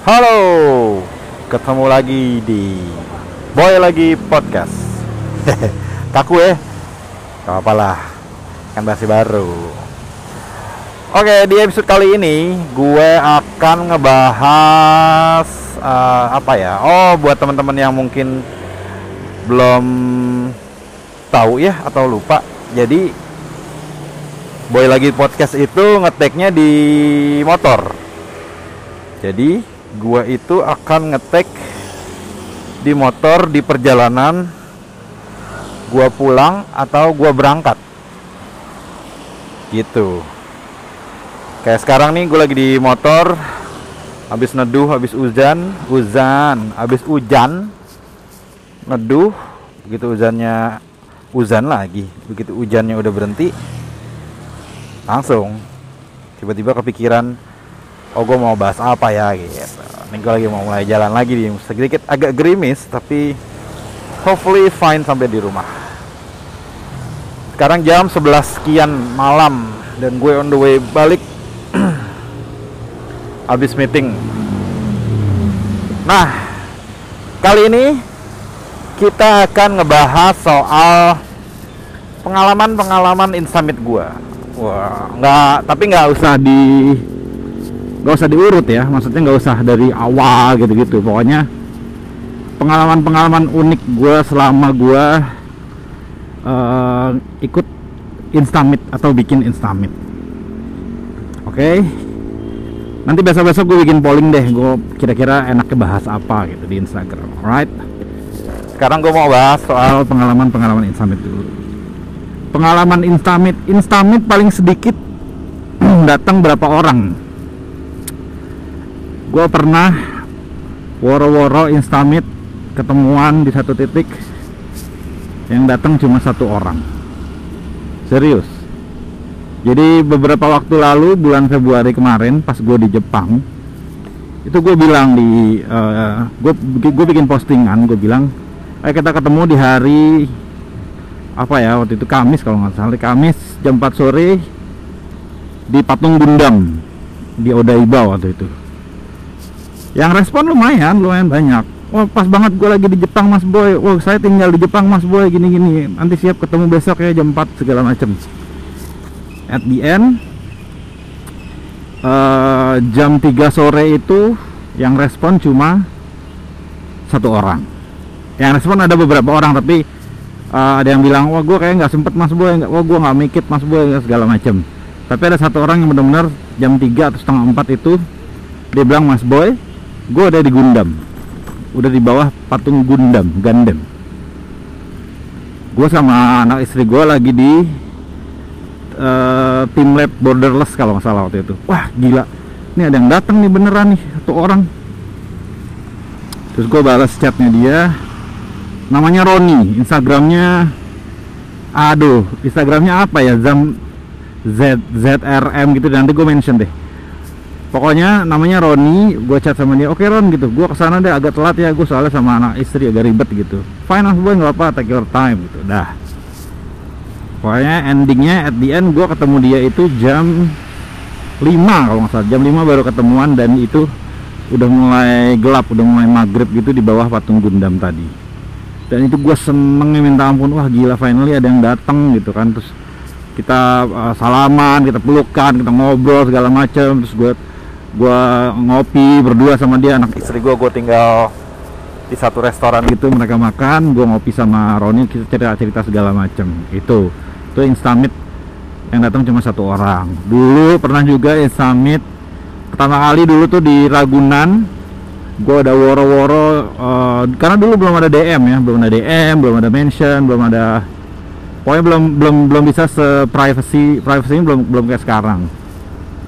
Halo, ketemu lagi di Boy lagi podcast. Kaku ya, gak apa lah, kan masih baru. Oke, di episode kali ini gue akan ngebahas uh, apa ya? Oh, buat teman-teman yang mungkin belum tahu ya atau lupa. Jadi Boy lagi podcast itu ngeteknya di motor. Jadi gua itu akan ngetek di motor di perjalanan. Gua pulang atau gua berangkat. Gitu. Kayak sekarang nih gue lagi di motor. Habis neduh, habis hujan, hujan, habis hujan, neduh, begitu hujannya hujan lagi, begitu hujannya udah berhenti, langsung tiba-tiba kepikiran oh gue mau bahas apa ya gitu. Ini gue lagi mau mulai jalan lagi di sedikit agak gerimis tapi hopefully fine sampai di rumah. Sekarang jam 11 sekian malam dan gue on the way balik. Habis meeting. Nah kali ini kita akan ngebahas soal pengalaman-pengalaman insamit gue Wah, nggak, tapi nggak usah di, nggak usah diurut ya. Maksudnya nggak usah dari awal gitu-gitu. Pokoknya pengalaman-pengalaman unik gue selama gue uh, ikut Instamit atau bikin Instamit. Oke. Okay? Nanti besok-besok gue bikin polling deh. Gue kira-kira enaknya bahas apa gitu di Instagram. Alright. Sekarang gue mau bahas soal pengalaman-pengalaman Instamit dulu pengalaman instamit instamit paling sedikit datang berapa orang gue pernah woro-woro instamit ketemuan di satu titik yang datang cuma satu orang. Serius. Jadi beberapa waktu lalu bulan Februari kemarin pas gue di Jepang itu gue bilang di uh, gue bikin postingan gue bilang ayo kita ketemu di hari apa ya waktu itu Kamis kalau nggak salah Kamis jam 4 sore di Patung Gundam di Odaiba waktu itu yang respon lumayan lumayan banyak. Wah pas banget gue lagi di Jepang Mas Boy. Wah saya tinggal di Jepang Mas Boy gini-gini. Nanti siap ketemu besok ya jam 4 segala macem. At the end uh, Jam 3 sore itu Yang respon cuma Satu orang. Yang respon ada beberapa orang Tapi uh, ada yang bilang wah gue kayak nggak sempet mas boy. Wah gue nggak mikir mas boy segala macem. Tapi ada satu orang yang benar-benar jam 3 atau setengah 4 itu dia bilang mas boy gue ada di Gundam. Udah di bawah patung Gundam Gundam. Gue sama anak istri gue lagi di uh, tim lab borderless kalau nggak salah waktu itu. Wah gila. Ini ada yang datang nih beneran nih satu orang. Terus gue balas chatnya dia. Namanya Roni Instagramnya aduh Instagramnya apa ya? Zam Z ZRM gitu nanti gue mention deh pokoknya namanya Roni gue chat sama dia oke Ron gitu. Gue ke sana deh agak telat ya gue soalnya sama anak istri agak ribet gitu. Fine mas boy nggak apa take your time gitu. Dah. Pokoknya endingnya at the end gue ketemu dia itu jam 5 kalau nggak salah. Jam 5 baru ketemuan dan itu udah mulai gelap udah mulai maghrib gitu di bawah patung Gundam tadi. Dan itu gue senengnya minta ampun wah gila finally ada yang datang gitu kan. Terus kita uh, salaman kita pelukan kita ngobrol segala macam. Terus gue gue ngopi berdua sama dia anak istri gue gue tinggal di satu restoran gitu mereka makan gue ngopi sama Roni kita cerita cerita segala macam itu itu instamit yang datang cuma satu orang. Dulu pernah juga instamit pertama kali dulu tuh di Ragunan gue ada woro-woro uh, karena dulu belum ada DM ya belum ada DM belum ada mention belum ada pokoknya belum belum belum bisa se privacy privacy belum belum kayak sekarang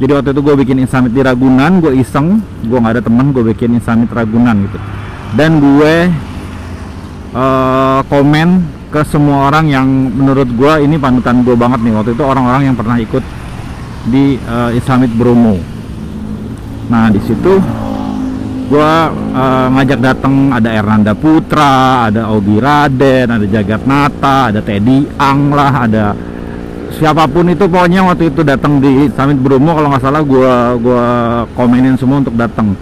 jadi waktu itu gue bikin insamit di Ragunan gue iseng. Gue nggak ada teman gue bikin insamit Ragunan gitu. Dan gue uh, komen ke semua orang yang menurut gue ini panutan gue banget nih. Waktu itu orang-orang yang pernah ikut di uh, Insamit Bromo. Nah di situ gua uh, ngajak datang ada Ernanda Putra, ada Ogi Raden, ada Jagat Nata, ada Teddy Ang lah, ada siapa pun itu pokoknya waktu itu datang di Summit Bromo kalau nggak salah gua gua komenin semua untuk datang.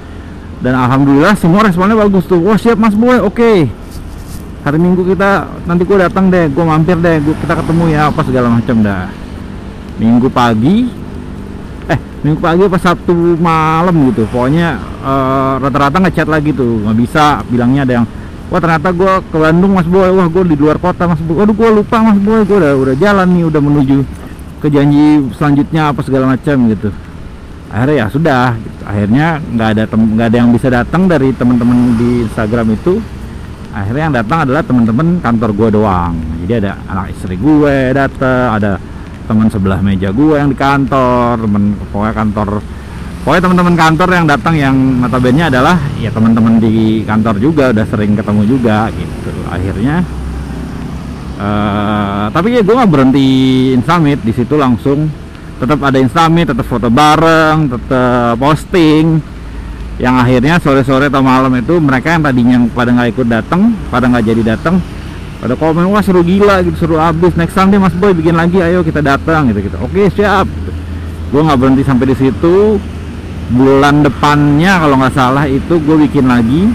dan alhamdulillah semua responnya bagus tuh. Wah siap mas boy oke. Hari minggu kita nanti gue datang deh gue mampir deh gua, kita ketemu ya apa segala macam dah. Minggu pagi eh minggu pagi apa sabtu malam gitu. Pokoknya uh, rata-rata ngechat lagi tuh. Nggak bisa bilangnya ada yang wah ternyata gue ke Bandung mas boy. Wah gue di luar kota mas boy. Waduh gue lupa mas boy. Gue udah udah jalan nih udah menuju ke janji selanjutnya apa segala macam gitu. Akhirnya ya sudah gitu. akhirnya nggak ada nggak ada yang bisa datang dari teman-teman di Instagram itu. Akhirnya yang datang adalah teman-teman kantor gue doang. Jadi ada anak istri gue datang ada teman sebelah meja gue yang di kantor teman pokoknya kantor pokoknya teman-teman kantor yang datang yang notabene adalah ya teman-teman di kantor juga udah sering ketemu juga gitu. Akhirnya uh, tapi ya gue nggak berhenti summit di situ langsung tetap ada summit tetap foto bareng tetap posting. Yang akhirnya sore-sore atau malam itu mereka yang tadinya pada nggak ikut datang pada nggak jadi datang pada komen wah seru gila gitu seru abis next time deh mas boy bikin lagi ayo kita datang gitu gitu oke siap. Gue nggak berhenti sampai di situ bulan depannya kalau nggak salah itu gue bikin lagi.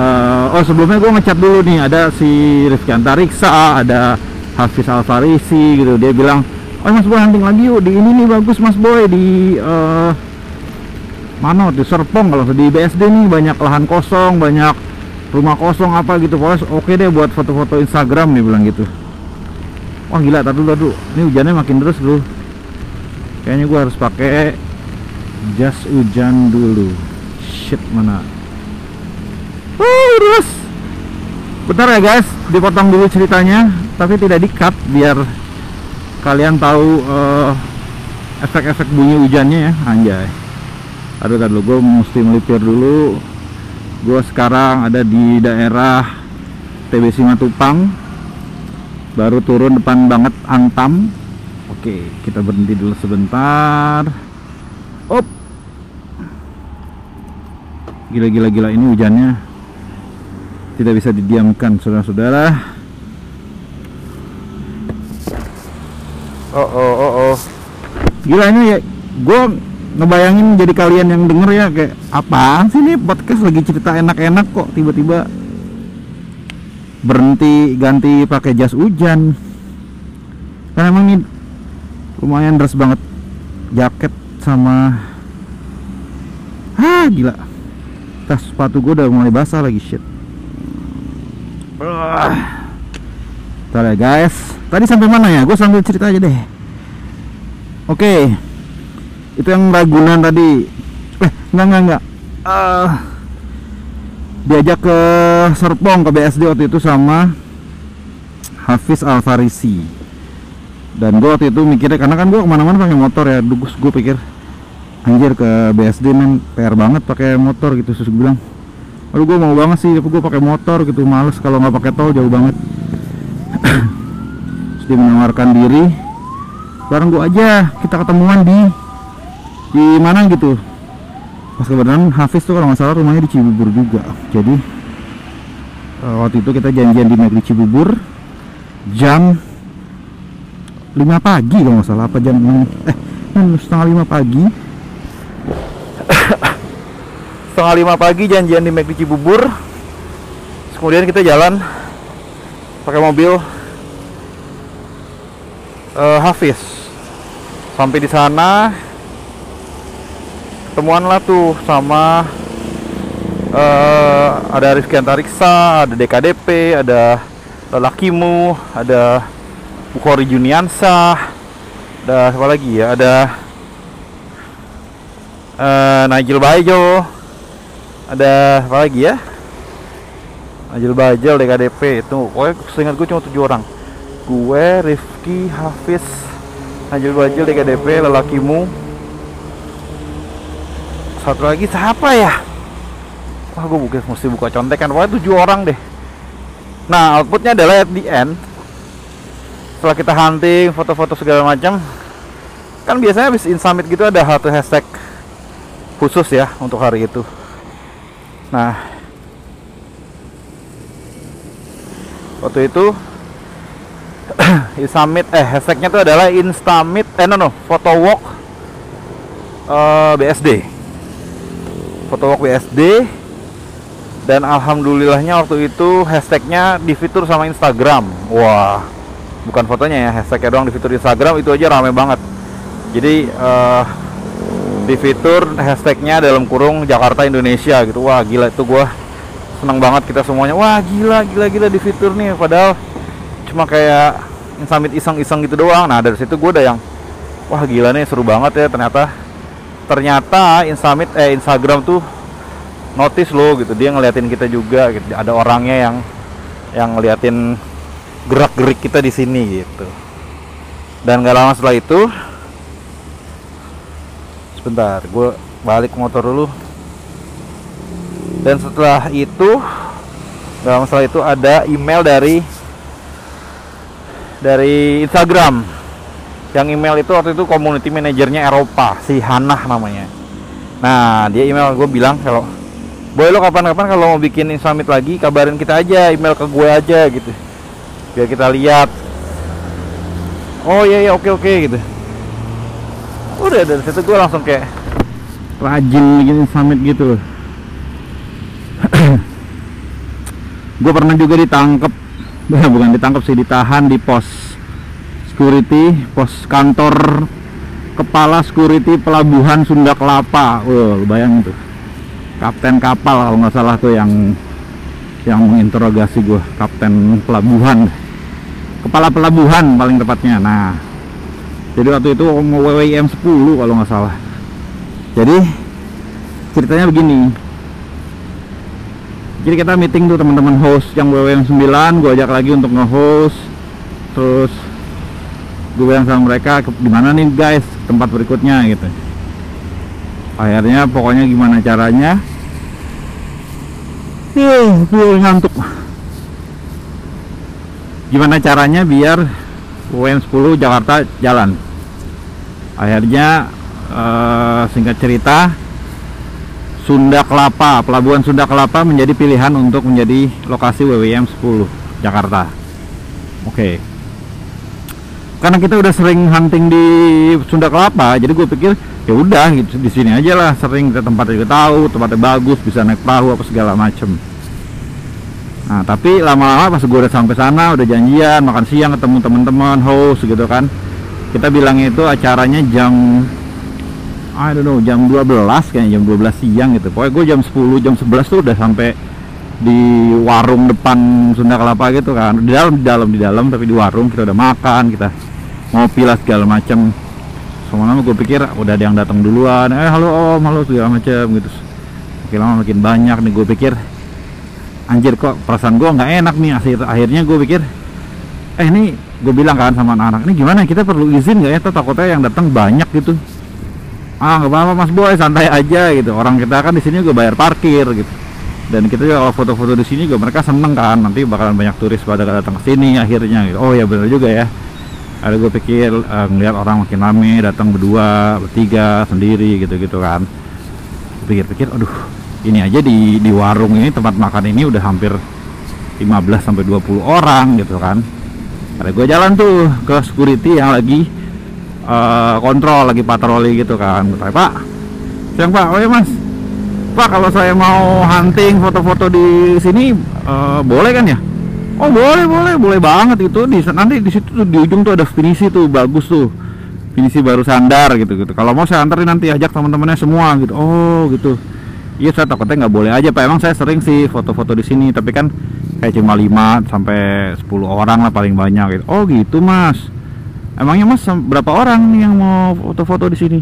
Uh, oh sebelumnya gue ngecat dulu nih ada si Rifki Antariksa ada Hafiz Alfarisi gitu. Dia bilang oh mas boy hunting lagi yuk di ini nih bagus mas boy di uh, mana di Serpong kalau di BSD nih banyak lahan kosong banyak rumah kosong apa gitu. Pokoknya oke deh buat foto-foto Instagram nih bilang gitu. Wah gila tadi dulu ini hujannya makin terus dulu kayaknya gua harus pakai jas hujan dulu. Shit mana? Uh, terus. Bentar ya guys. Dipotong dulu ceritanya tapi tidak di cut biar kalian tahu uh, efek-efek bunyi hujannya ya. Anjay. Aduh tadi gue mesti melipir dulu. Gue sekarang ada di daerah TB Simatupang. Baru turun depan banget Antam oke kita berhenti dulu sebentar. Op. Gila gila gila ini hujannya. Tidak bisa didiamkan saudara-saudara. Oh oh oh oh. Gila ini ya gue ngebayangin jadi kalian yang denger ya kayak apa sih nih podcast lagi cerita enak-enak kok tiba-tiba berhenti ganti pakai jas hujan. Kan emang ini lumayan deras banget. Jaket sama ah gila. Tas sepatu gue udah mulai basah lagi shit. Uh. ya guys. Tadi sampai mana ya? Gue sambil cerita aja deh. Oke. Okay itu yang Ragunan tadi. Eh enggak enggak enggak. Uh, diajak ke Serpong ke BSD waktu itu sama Hafiz Alfarisi dan gue waktu itu mikirnya karena kan gue ke mana-mana pakai motor ya dugus gue pikir anjir ke BSD men PR banget pakai motor gitu terus bilang. Aduh gue mau banget sih tapi gue pakai motor gitu males kalau nggak pakai tol jauh banget. Terus dia menawarkan diri bareng gue aja kita ketemuan di di mana gitu. Pas kebetulan Hafiz tuh kalau nggak salah rumahnya di Cibubur juga. Jadi uh, waktu itu kita janjian di Negeri Cibubur jam 5 pagi kalau nggak salah apa jam eh setengah lima pagi. Setengah lima pagi janjian di Negeri Cibubur. Kemudian kita jalan pakai mobil uh, Hafiz. Sampai di sana ketemuan lah tuh sama uh, ada Rizky Antariksa, ada DKDP, ada Lelakimu, ada Bukhari Juniansa, ada apa lagi ya? Ada uh, Nigel Bajo, ada apa lagi ya? Nigel Bajo, DKDP itu, pokoknya seingat gue cuma tujuh orang. Gue, Rifki, Hafiz, Nigel Bajo, DKDP, Lelakimu, satu lagi siapa ya? Wah gue buka mesti buka contekan. Pokoknya tujuh orang deh. Nah outputnya adalah at the end setelah kita hunting foto-foto segala macam kan biasanya habis in summit gitu ada satu hashtag khusus ya untuk hari itu. Nah waktu itu in summit eh hashtagnya itu adalah instamit eh no no photo walk uh, eh, BSD Fotowalk WSD dan alhamdulillahnya waktu itu hashtagnya di fitur sama Instagram. Wah bukan fotonya ya hashtagnya doang di fitur Instagram itu aja rame banget. Jadi uh, di fitur hashtagnya dalam kurung Jakarta Indonesia gitu. Wah gila itu gua seneng banget kita semuanya. Wah gila gila gila di fitur nih. Padahal cuma kayak summit iseng-iseng gitu doang. Nah dari situ gue udah yang wah gila nih seru banget ya ternyata. Ternyata Insamit eh Instagram tuh notice lo gitu. Dia ngeliatin kita juga gitu. Ada orangnya yang yang ngeliatin gerak gerik kita di sini gitu. Dan gak lama setelah itu sebentar gue balik motor dulu. Dan setelah itu gak lama setelah itu ada email dari dari Instagram. Yang email itu waktu itu community manajernya Eropa si Hanah namanya. Nah dia email gue bilang kalau Boy lo kapan-kapan kalau mau bikin summit lagi kabarin kita aja email ke gue aja gitu biar kita lihat. Oh iya iya oke oke gitu. Udah dari situ gue langsung kayak rajin bikin summit gitu. Gue pernah juga ditangkep. Bukan ditangkap sih ditahan di pos security pos kantor kepala security pelabuhan Sunda Kelapa. Wow bayang tuh. Kapten kapal kalau nggak salah tuh yang yang menginterogasi gue kapten pelabuhan kepala pelabuhan paling tepatnya. Nah jadi waktu itu WWIM 10 kalau nggak salah. Jadi ceritanya begini. Jadi kita meeting tuh teman-teman host yang WWM 9 gue ajak lagi untuk nge-host. Terus gue bilang sama mereka gimana nih guys? Tempat berikutnya gitu. Akhirnya pokoknya gimana caranya? Gue ngantuk gimana caranya biar UN 10 Jakarta jalan? Akhirnya uh, singkat cerita Sunda Kelapa Pelabuhan Sunda Kelapa menjadi pilihan untuk menjadi lokasi WWM 10 Jakarta. Oke. Okay. karena kita udah sering hunting di Sunda Kelapa jadi gue pikir ya udah gitu di sini aja lah sering kita tempatnya juga tahu tempatnya bagus bisa naik perahu apa segala macem nah tapi lama-lama pas gue udah sampai sana udah janjian makan siang ketemu teman-teman host gitu kan. Kita bilangnya itu acaranya jam I don't know jam 12 kayaknya jam 12 siang gitu. Pokoknya gue jam 10 jam 11 tuh udah sampai di warung depan Sunda Kelapa gitu kan. Di dalam di dalam di dalam tapi di warung kita udah makan kita ngopi lah segala macam lama-lama gue pikir udah ada yang datang duluan. Eh halo om halo segala macam gitu. Makin lama makin banyak nih gue pikir anjir kok perasaan gue nggak enak nih akhir akhirnya gue pikir eh ini gue bilang kan sama anak-anak ini gimana kita perlu izin nggak ya? Tuh takutnya yang datang banyak gitu. Ah nggak apa-apa mas boy santai aja gitu. Orang kita kan di sini gue bayar parkir gitu. Dan kita juga kalau foto-foto di sini juga mereka seneng kan nanti bakalan banyak turis pada datang ke sini akhirnya gitu. Oh ya benar juga ya. Ada gue pikir uh, ngeliat orang makin rame datang berdua bertiga sendiri gitu-gitu kan. Pikir-pikir aduh ini aja di di warung ini tempat makan ini udah hampir 15 sampai 20 orang gitu kan. Ada gue jalan tuh ke security yang lagi uh, kontrol lagi patroli gitu kan. Tanya, pak siang pak. Oh ya mas. Pak kalau saya mau hunting foto-foto di sini uh, boleh kan ya? Oh boleh boleh boleh banget itu di nanti di situ tuh, di ujung tuh ada finisi tuh bagus tuh. Finisi baru sandar gitu gitu. Kalau mau saya anterin nanti ajak teman-temannya semua gitu. Oh gitu iya saya takutnya nggak boleh aja pak. Emang saya sering sih foto-foto di sini tapi kan kayak cuma 5 sampai 10 orang lah paling banyak gitu. Oh gitu mas. Emangnya mas berapa orang nih yang mau foto-foto di sini?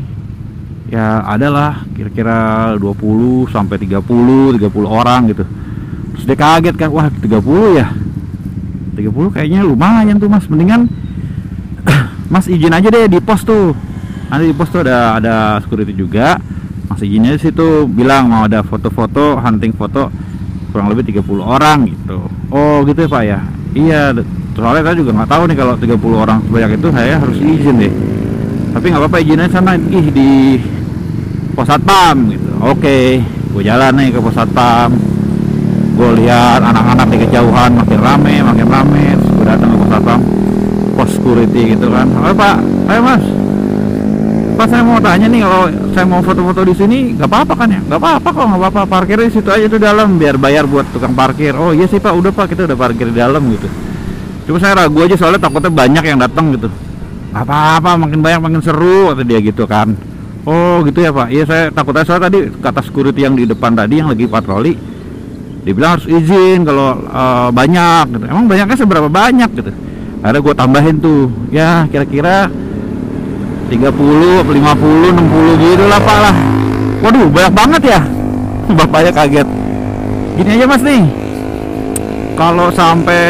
Ya adalah kira-kira 20 sampai 30 30 orang gitu. Terus dia kaget kan wah 30 ya? 30 kayaknya lumayan tuh mas. Mendingan mas izin aja deh di pos tuh. Nanti di pos tuh ada ada security juga mas izinnya di situ bilang mau ada foto-foto hunting foto kurang lebih 30 orang gitu. Oh gitu ya pak ya? Iya soalnya saya juga nggak tahu nih kalau 30 orang sebanyak itu saya harus izin deh. Tapi nggak apa-apa izinnya sana ih di pos satpam gitu. Oke gue jalan nih ke pos satpam. Gue lihat anak-anak di kejauhan makin rame makin rame gue datang ke pos satpam. Pos security gitu kan. Ayo pak. Ayo mas Pak saya mau tanya nih kalau saya mau foto-foto di sini nggak apa-apa kan ya? Nggak apa-apa kok, nggak apa-apa. Parkir di situ aja tuh dalam biar bayar buat tukang parkir. Oh iya sih Pak, udah Pak kita udah parkir di dalam gitu. Cuma saya ragu aja soalnya takutnya banyak yang datang gitu. Apa-apa, makin banyak makin seru kata dia gitu kan. Oh gitu ya Pak. Iya saya takutnya soalnya tadi kata security yang di depan tadi yang lagi patroli dibilang harus izin kalau uh, banyak gitu. Emang banyaknya seberapa banyak gitu. Akhirnya gue tambahin tuh ya kira-kira 30, 50, 60 gitu lah pak lah. Waduh banyak banget ya. Bapaknya kaget. Gini aja mas nih. Kalau sampai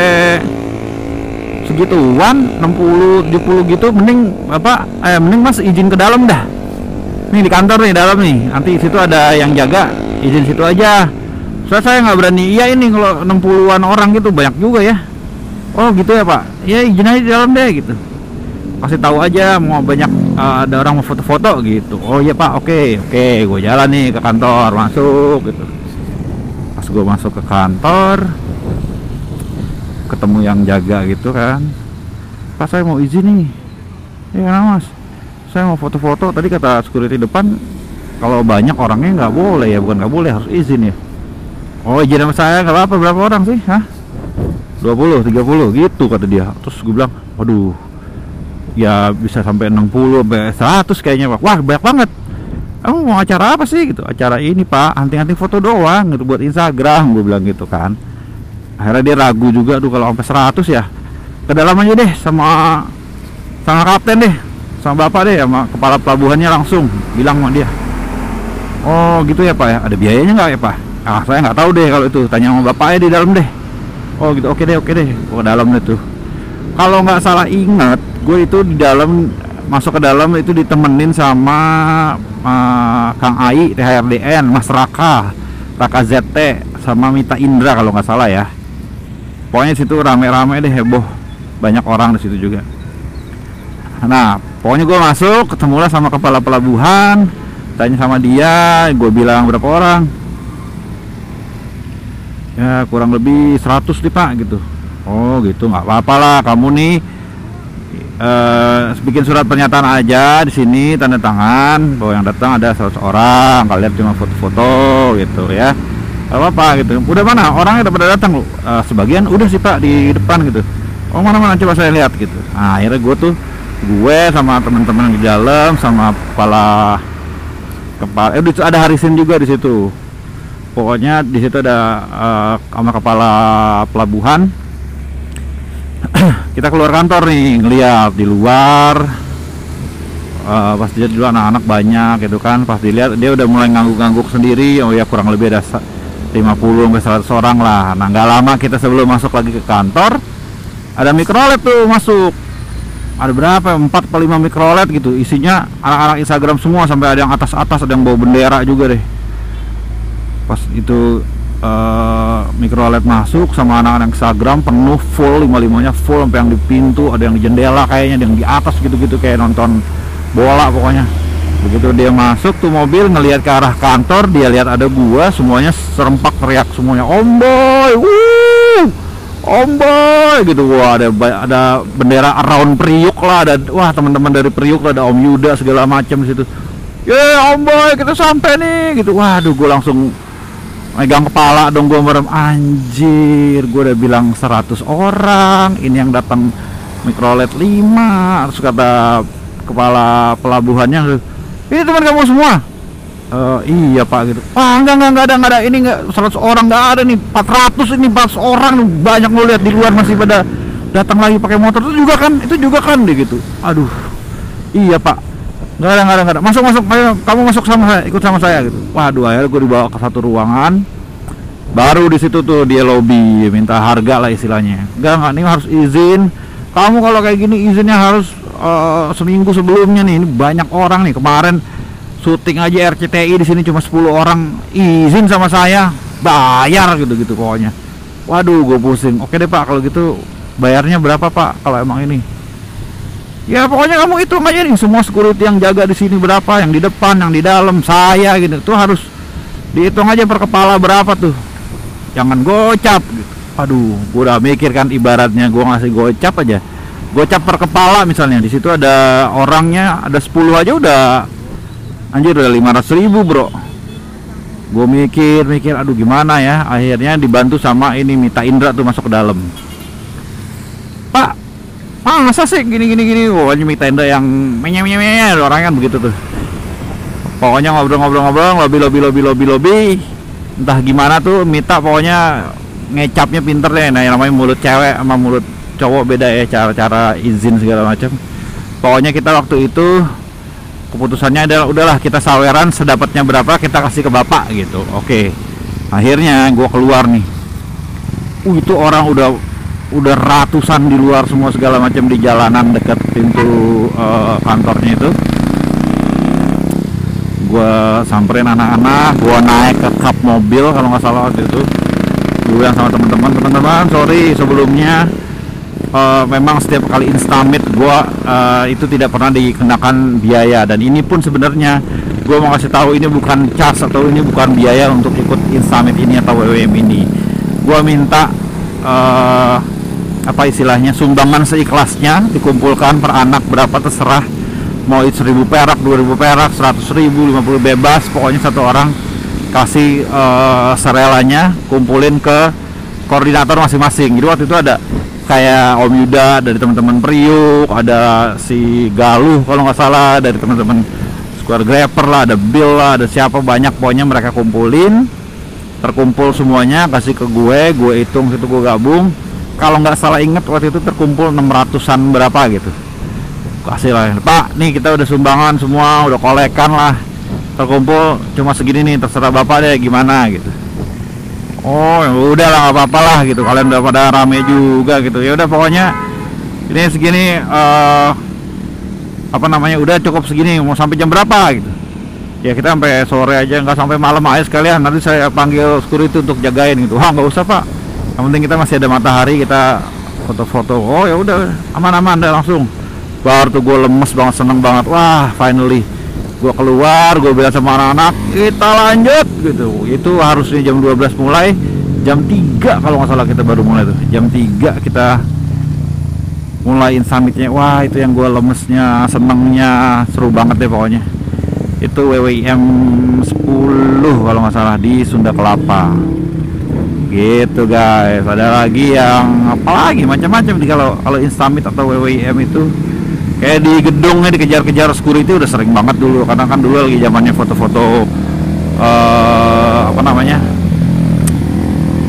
segituan 60, 70 gitu Mending bapak eh, Mending mas izin ke dalam dah. Nih di kantor nih dalam nih. Nanti situ ada yang jaga Izin situ aja. Soalnya saya nggak berani Iya ini kalau 60an orang gitu Banyak juga ya. Oh gitu ya pak. Ya izin aja di dalam deh gitu kasih tahu aja mau banyak uh, ada orang mau foto-foto gitu. Oh iya pak oke okay, oke okay, gue jalan nih ke kantor masuk gitu. Pas gue masuk ke kantor ketemu yang jaga gitu kan. Pak saya mau izin nih. Ya mas? Saya mau foto-foto tadi kata security depan kalau banyak orangnya nggak boleh ya bukan nggak boleh harus izin ya. Oh izin sama saya nggak apa-apa berapa orang sih? Hah? 20 30 gitu kata dia. Terus gue bilang waduh ya bisa sampai 60 sampai 100 kayaknya pak. Wah banyak banget. Kamu mau acara apa sih gitu? Acara ini pak. Hunting-hunting foto doang gitu buat Instagram gue bilang gitu kan. Akhirnya dia ragu juga tuh kalau sampai 100 ya. Ke aja deh sama sama kapten deh. Sama bapak deh sama kepala pelabuhannya langsung bilang sama dia. Oh gitu ya pak ya? Ada biayanya nggak ya pak? Ah saya nggak tahu deh kalau itu. Tanya sama bapaknya di dalam deh. Oh gitu. Oke deh oke deh. Ke dalam deh tuh kalau nggak salah ingat gue itu di dalam masuk ke dalam itu ditemenin sama uh, Kang Ai THRDN Mas Raka Raka ZT sama Mita Indra kalau nggak salah ya. Pokoknya situ rame-rame deh heboh. Banyak orang di situ juga. Nah pokoknya gue masuk ketemulah sama kepala pelabuhan tanya sama dia gue bilang berapa orang. Ya kurang lebih 100 nih pak gitu oh gitu. Nggak apa-apa lah. Kamu nih uh, bikin surat pernyataan aja di sini tanda tangan bahwa yang datang ada 100 orang kalian cuma foto-foto gitu ya. Apa apa gitu. Udah mana? Orangnya udah pada datang loh. Uh, sebagian udah sih pak di depan gitu. Oh mana mana coba saya lihat gitu. Nah, akhirnya gue tuh gue sama teman-teman di dalam sama kepala kepala eh ada Harisin juga di situ. Pokoknya di situ ada uh, sama kepala pelabuhan kita keluar kantor nih ngeliat di luar uh, pas dia dulu anak-anak banyak gitu kan. Pas dilihat dia udah mulai ngangguk-ngangguk sendiri. Oh ya kurang lebih ada 50 sampai 100 orang lah. Nah nggak lama kita sebelum masuk lagi ke kantor ada mikrolet tuh masuk. Ada berapa? 4 atau 5 mikrolet gitu. Isinya anak-anak Instagram semua sampai ada yang atas-atas ada yang bawa bendera juga deh. Pas itu uh, mikroLED masuk sama anak-anak Instagram penuh full lima limanya full sampai yang di pintu ada yang di jendela kayaknya ada yang di atas gitu-gitu kayak nonton bola pokoknya. Begitu dia masuk tuh mobil ngelihat ke arah kantor dia lihat ada gua semuanya serempak teriak semuanya om boy wuh om boy gitu. Wah ada ada bendera around Priuk lah ada wah teman-teman dari Priuk ada Om Yuda segala macam situ. Ya yeah, om boy kita sampai nih gitu. Waduh gua langsung megang kepala dong gue merem. Anjir gue udah bilang 100 orang. Ini yang datang mikrolet 5 terus kata kepala pelabuhannya ini teman kamu semua? Uh, iya pak gitu. Ah enggak enggak enggak ada enggak ada. Ini enggak 100 orang enggak ada nih. 400 ini 400 orang banyak lo lihat di luar masih pada datang lagi pakai motor. Itu juga kan itu juga kan deh gitu. Aduh. Iya pak Enggak ada, enggak ada, enggak ada. Masuk, masuk, ayo, kamu masuk sama saya, ikut sama saya gitu. Waduh, akhirnya gue dibawa ke satu ruangan. Baru di situ tuh dia lobby, minta harga lah istilahnya. Enggak, enggak, ini harus izin. Kamu kalau kayak gini izinnya harus uh, seminggu sebelumnya nih. Ini banyak orang nih. Kemarin syuting aja RCTI di sini cuma 10 orang izin sama saya, bayar gitu-gitu pokoknya. Waduh, gue pusing. Oke deh Pak, kalau gitu bayarnya berapa Pak kalau emang ini? Ya pokoknya kamu itu aja nih semua security yang jaga di sini berapa yang di depan yang di dalam saya gitu. Tuh harus dihitung aja per kepala berapa tuh. Jangan gocap gitu. aduh gue udah mikir kan ibaratnya gue ngasih gocap aja. Gocap per kepala misalnya di situ ada orangnya ada 10 aja udah anjir udah 500 ribu bro. Gue mikir mikir aduh gimana ya? Akhirnya dibantu sama ini Mita Indra tuh masuk ke dalam. Pak ah masa sih gini gini gini? Pokoknya Mita Indra yang menye menye menye orang kan begitu tuh. Pokoknya ngobrol-ngobrol-ngobrol lobby lobby lobby lobby lobby. Entah gimana tuh Mita pokoknya ngecapnya pinter deh. Nah yang namanya mulut cewek sama mulut cowok beda ya cara-cara izin segala macam. Pokoknya kita waktu itu keputusannya adalah udahlah kita saweran sedapatnya berapa kita kasih ke bapak gitu. Oke. Akhirnya gua keluar nih. Uh itu orang udah udah ratusan di luar semua segala macam di jalanan dekat pintu uh, kantornya itu. Gua samperin anak-anak gua naik ke kap mobil kalau nggak salah waktu itu. Gue bilang sama teman-teman teman-teman sorry sebelumnya uh, memang setiap kali instamit gua uh, itu tidak pernah dikenakan biaya. Dan ini pun sebenarnya gua mau kasih tahu ini bukan charge atau ini bukan biaya untuk ikut instamit ini atau WWM ini. Gua minta uh, apa istilahnya sumbangan seikhlasnya dikumpulkan per anak berapa terserah. Mau itu 1000 perak 2000 perak 100 ribu 50 bebas pokoknya satu orang kasih uh, serelanya kumpulin ke koordinator masing-masing. Jadi waktu itu ada kayak Om Yuda dari teman-teman Priuk ada si Galuh kalau nggak salah dari teman-teman Square Grapper lah ada Bill lah ada siapa banyak pokoknya mereka kumpulin terkumpul semuanya kasih ke gue gue hitung situ gue gabung kalau nggak salah inget waktu itu terkumpul 600an berapa gitu. Kasih lah Pak nih kita udah sumbangan semua udah kolekan lah. Terkumpul cuma segini nih terserah bapak deh gimana gitu. Oh ya udah lah nggak apa-apa lah gitu. Kalian udah pada rame juga gitu. Ya udah pokoknya ini segini uh, apa namanya udah cukup segini. Mau sampai jam berapa gitu. Ya kita sampai sore aja nggak sampai malam aja sekalian. Nanti saya panggil security untuk jagain gitu. Wah nggak usah pak yang penting kita masih ada matahari kita foto-foto. Oh ya udah aman-aman deh langsung. Baru tuh gue lemes banget seneng banget. Wah finally. Gue keluar gue bilang sama anak-anak kita lanjut gitu. Itu harusnya jam 12 mulai. Jam 3 kalau nggak salah kita baru mulai tuh. Jam 3 kita mulai summitnya wah itu yang gue lemesnya senengnya. Seru banget deh pokoknya. Itu WWM 10 kalau nggak salah di Sunda Kelapa gitu guys. Ada lagi yang apa lagi macam-macam kalau kalau Instamit atau WWM itu. Kayak di gedungnya dikejar-kejar security udah sering banget dulu. Karena kan dulu lagi zamannya foto-foto uh, apa namanya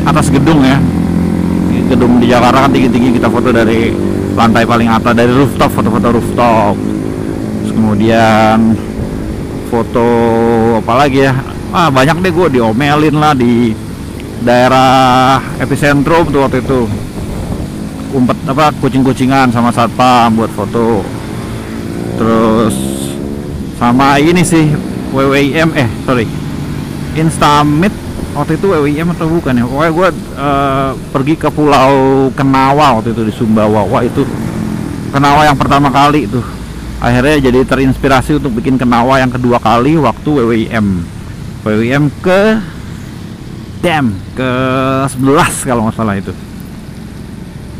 atas gedung ya. Gedung di Jakarta kan tinggi-tinggi kita foto dari lantai paling atas dari rooftop foto-foto rooftop. Terus kemudian foto apa lagi ya? Ah banyak deh gue diomelin lah di daerah epicentrum tuh waktu itu. Umpet apa kucing-kucingan sama satpam buat foto. Terus sama ini sih WWIM eh sorry. Instamit waktu itu WWIM atau bukan ya? Pokoknya gue uh, pergi ke pulau Kenawa waktu itu di Sumbawa. Wah itu Kenawa yang pertama kali tuh. Akhirnya jadi terinspirasi untuk bikin Kenawa yang kedua kali waktu WWIM WWIM ke Dam ke 11 kalau nggak salah itu.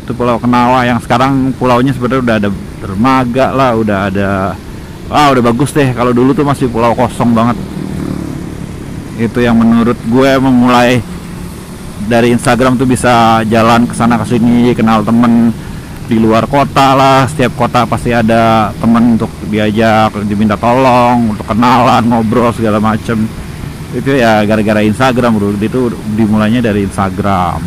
Itu pulau Kenawa yang sekarang pulaunya sebenarnya udah ada dermaga lah udah ada wah udah bagus deh. Kalau dulu tuh masih pulau kosong banget. Itu yang menurut gue memulai dari Instagram tuh bisa jalan ke sana ke sini kenal temen di luar kota lah. Setiap kota pasti ada temen untuk diajak diminta tolong untuk kenalan ngobrol segala macem itu ya gara-gara Instagram bro. Itu dimulainya dari Instagram.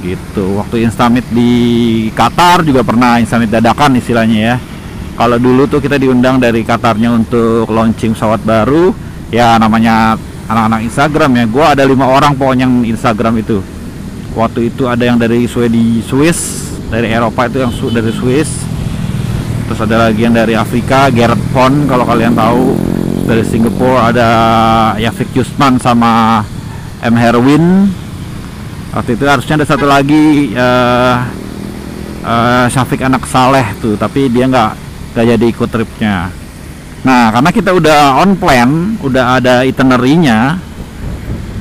Gitu. Waktu Instamit di Qatar juga pernah Instamit dadakan istilahnya ya. Kalau dulu tuh kita diundang dari Qatarnya untuk launching pesawat baru ya namanya anak-anak Instagram ya. Gue ada lima orang pokoknya yang Instagram itu. Waktu itu ada yang dari Sweden Swiss dari Eropa itu yang dari Swiss. Terus ada lagi yang dari Afrika Gerard Pon kalau kalian tahu dari Singapura ada Yafik Yusman sama M. Herwin. Waktu itu harusnya ada satu lagi uh, uh, Syafiq anak Saleh tuh tapi dia nggak nggak jadi ikut tripnya. Nah karena kita udah on plan udah ada itinerary-nya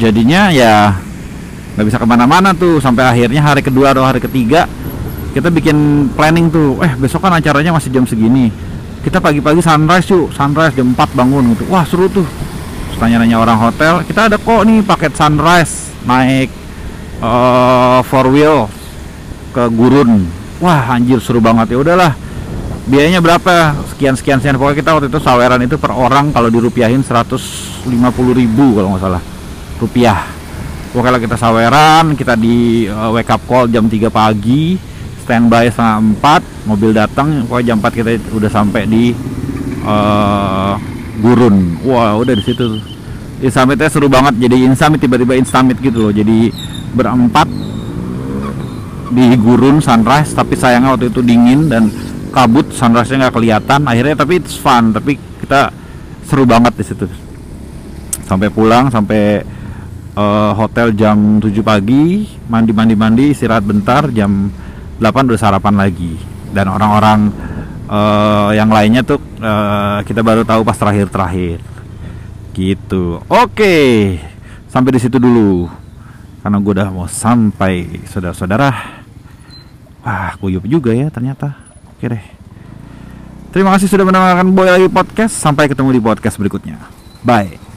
jadinya ya nggak bisa ke mana-mana tuh. Sampai akhirnya hari kedua atau hari ketiga kita bikin planning tuh. Eh besok kan acaranya masih jam segini kita pagi-pagi sunrise yuk. Sunrise jam 4 bangun gitu. Wah seru tuh. Tanya-nanya orang hotel kita ada kok nih paket sunrise naik uh, four wheel ke gurun. Wah anjir seru banget. Ya udahlah. Biayanya berapa? Sekian sekian sekian. Pokoknya kita waktu itu saweran itu per orang kalau dirupiahin 150 ribu kalau nggak salah. Rupiah. Pokoknya kita saweran kita di uh, wake up call jam 3 pagi standby setengah 4 mobil datang pokoknya jam 4 kita udah sampai di uh, gurun. Wah udah di situ Insamit seru banget jadi Insamit tiba-tiba Instamit gitu loh. Jadi berempat di gurun sunrise tapi sayangnya waktu itu dingin dan kabut sunrise-nya nggak kelihatan. Akhirnya tapi it's fun tapi kita seru banget di situ. Sampai pulang sampai uh, hotel jam 7 pagi mandi mandi mandi istirahat bentar jam 8 udah sarapan lagi dan orang-orang uh, yang lainnya tuh uh, kita baru tahu pas terakhir-terakhir gitu oke sampai di situ dulu karena gue udah mau sampai saudara-saudara wah kuyup juga ya ternyata Oke deh. Terima kasih sudah mendengarkan Boy lagi podcast. Sampai ketemu di podcast berikutnya. Bye.